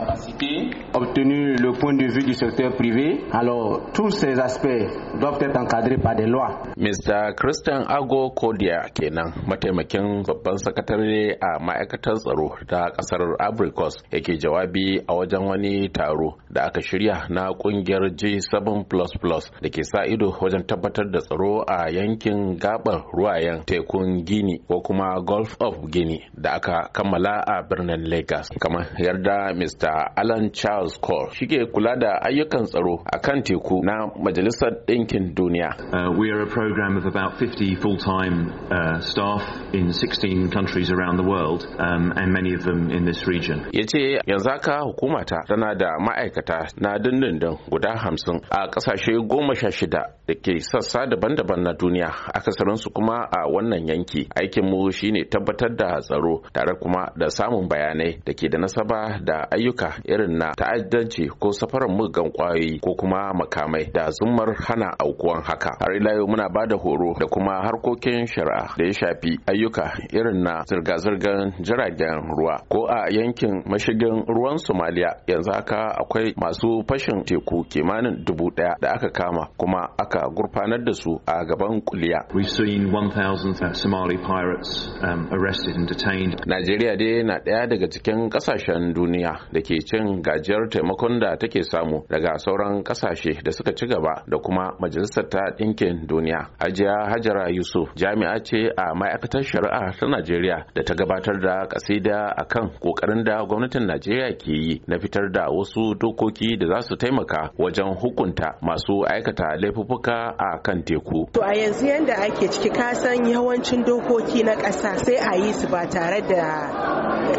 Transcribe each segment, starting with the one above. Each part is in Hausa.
capacités. Obtenu le point de vue du secteur privé, alors tous ces aspects doivent être encadrés par des lois. Mr. Christian Ago Kodia kenan mataimakin babban sakatare a ma'aikatar tsaro ta ƙasar Abrikos yake jawabi a wajen wani taro da aka shirya na ƙungiyar G7++ da ke sa ido wajen tabbatar da tsaro a yankin gabar ruwayen tekun Gini ko kuma Gulf of Guinea da aka kammala a birnin Lagos. Kamar yarda Mr. Alan Charles Cole shige kula da ayyukan tsaro a kan teku na Majalisar Ɗinkin Duniya. Uh, we are a program of about 50 full-time uh, staff in 16 countries around the world um, and many of them in this region. Ya ce yanzu haka hukumata tana da ma'aikata na dindindin guda hamsin a ƙasashe goma sha shida da ke sassa daban-daban na duniya akasarinsu kuma a wannan yanki aikinmu shine tabbatar da tsaro tare kuma da samun bayanai da ke da nasaba da ayyuka irin na ta'addanci ko safarar muggan ƙwayoyi ko kuma makamai da zummar hana aukuwan haka. Har ila yau muna ba da horo da kuma harkokin shari'a da ya shafi ayyuka irin na zirga-zirgar jiragen ruwa. Ko a yankin mashigin ruwan somaliya yanzu haka akwai masu fashin teku kimanin dubu ɗaya da aka kama kuma aka gurfanar da su a gaban kuliya. We've seen 1,000 Somali pirates um, arrested and detained. Najeriya dai na ɗaya daga cikin ƙasashen duniya da ke cin gajiyar taimakon da take samu daga sauran ƙasashe da suka ci gaba da kuma majalisar ta ɗinkin duniya. Hajiya Hajara Yusuf jami'a ce a ma'aikatar shari'a ta Najeriya da ta gabatar da kasida akan ƙoƙarin da gwamnatin Najeriya ke yi na fitar da wasu dokoki da za su taimaka wajen hukunta masu aikata laifuffuka a kan teku. To a yanzu yanda ake ciki kasan yawancin dokoki na ƙasa sai a yi su ba tare da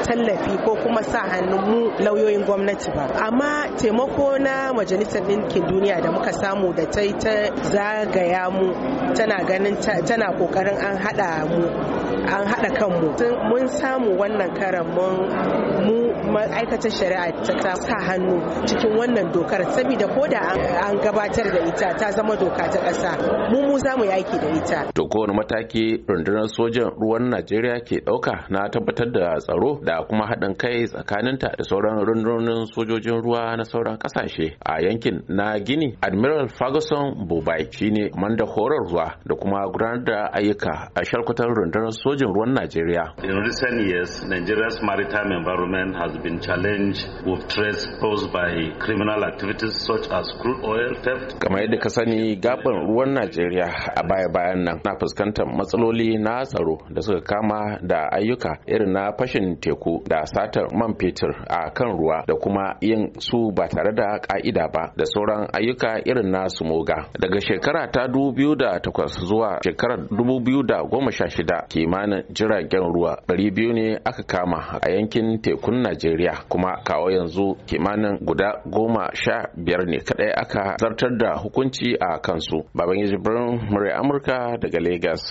tallafi ko kuma sa hannun mu lauyoyin gwamnati ba. Amma taimako na majalisar ɗinkin duniya da muka samu da ta ta zagaya mu tana ganin tana ƙoƙarin an haɗa mu an haɗa kanmu. Mun samu wannan karan mu ma'aikatar shari'a ta sa hannu cikin wannan dokar saboda ko da an gabatar da ita ta zama doka ta ƙasa mu mu za mu yaki da ita. To kowane mataki rundunar sojan ruwan najeriya ke ɗauka na tabbatar da tsaro da kuma haɗin kai tsakaninta da sauran rundunonin sojojin ruwa na sauran ƙasashe. A yankin na gini admiral ferguson bubai shine manda horarwa da kuma gudanar da ayyuka a shalkutar rundunar sojin ruwan najeriya. In recent years nigeria's maritime environment has been challenged with threats posed by criminal activities such as crude oil theft. Kamar yadda ka sani gaban ruwan najeriya a baya-bayan nan na fuskantar matsaloli na tsaro da suka kama da ayyuka irin na fashin teku da satar man fetur a kan ruwa da kuma yin su ba tare da ka'ida ba da sauran ayyuka irin na sumoga. Daga shekara ta 2008 zuwa shekarar 2016 kimanin jiragen ruwa 200 ne aka kama a yankin tekun najeriya. Kuma kawo yanzu kimanin guda goma sha biyar ne kadai aka zartar da hukunci a kansu. Baban yajibirin murai amurka daga lagos.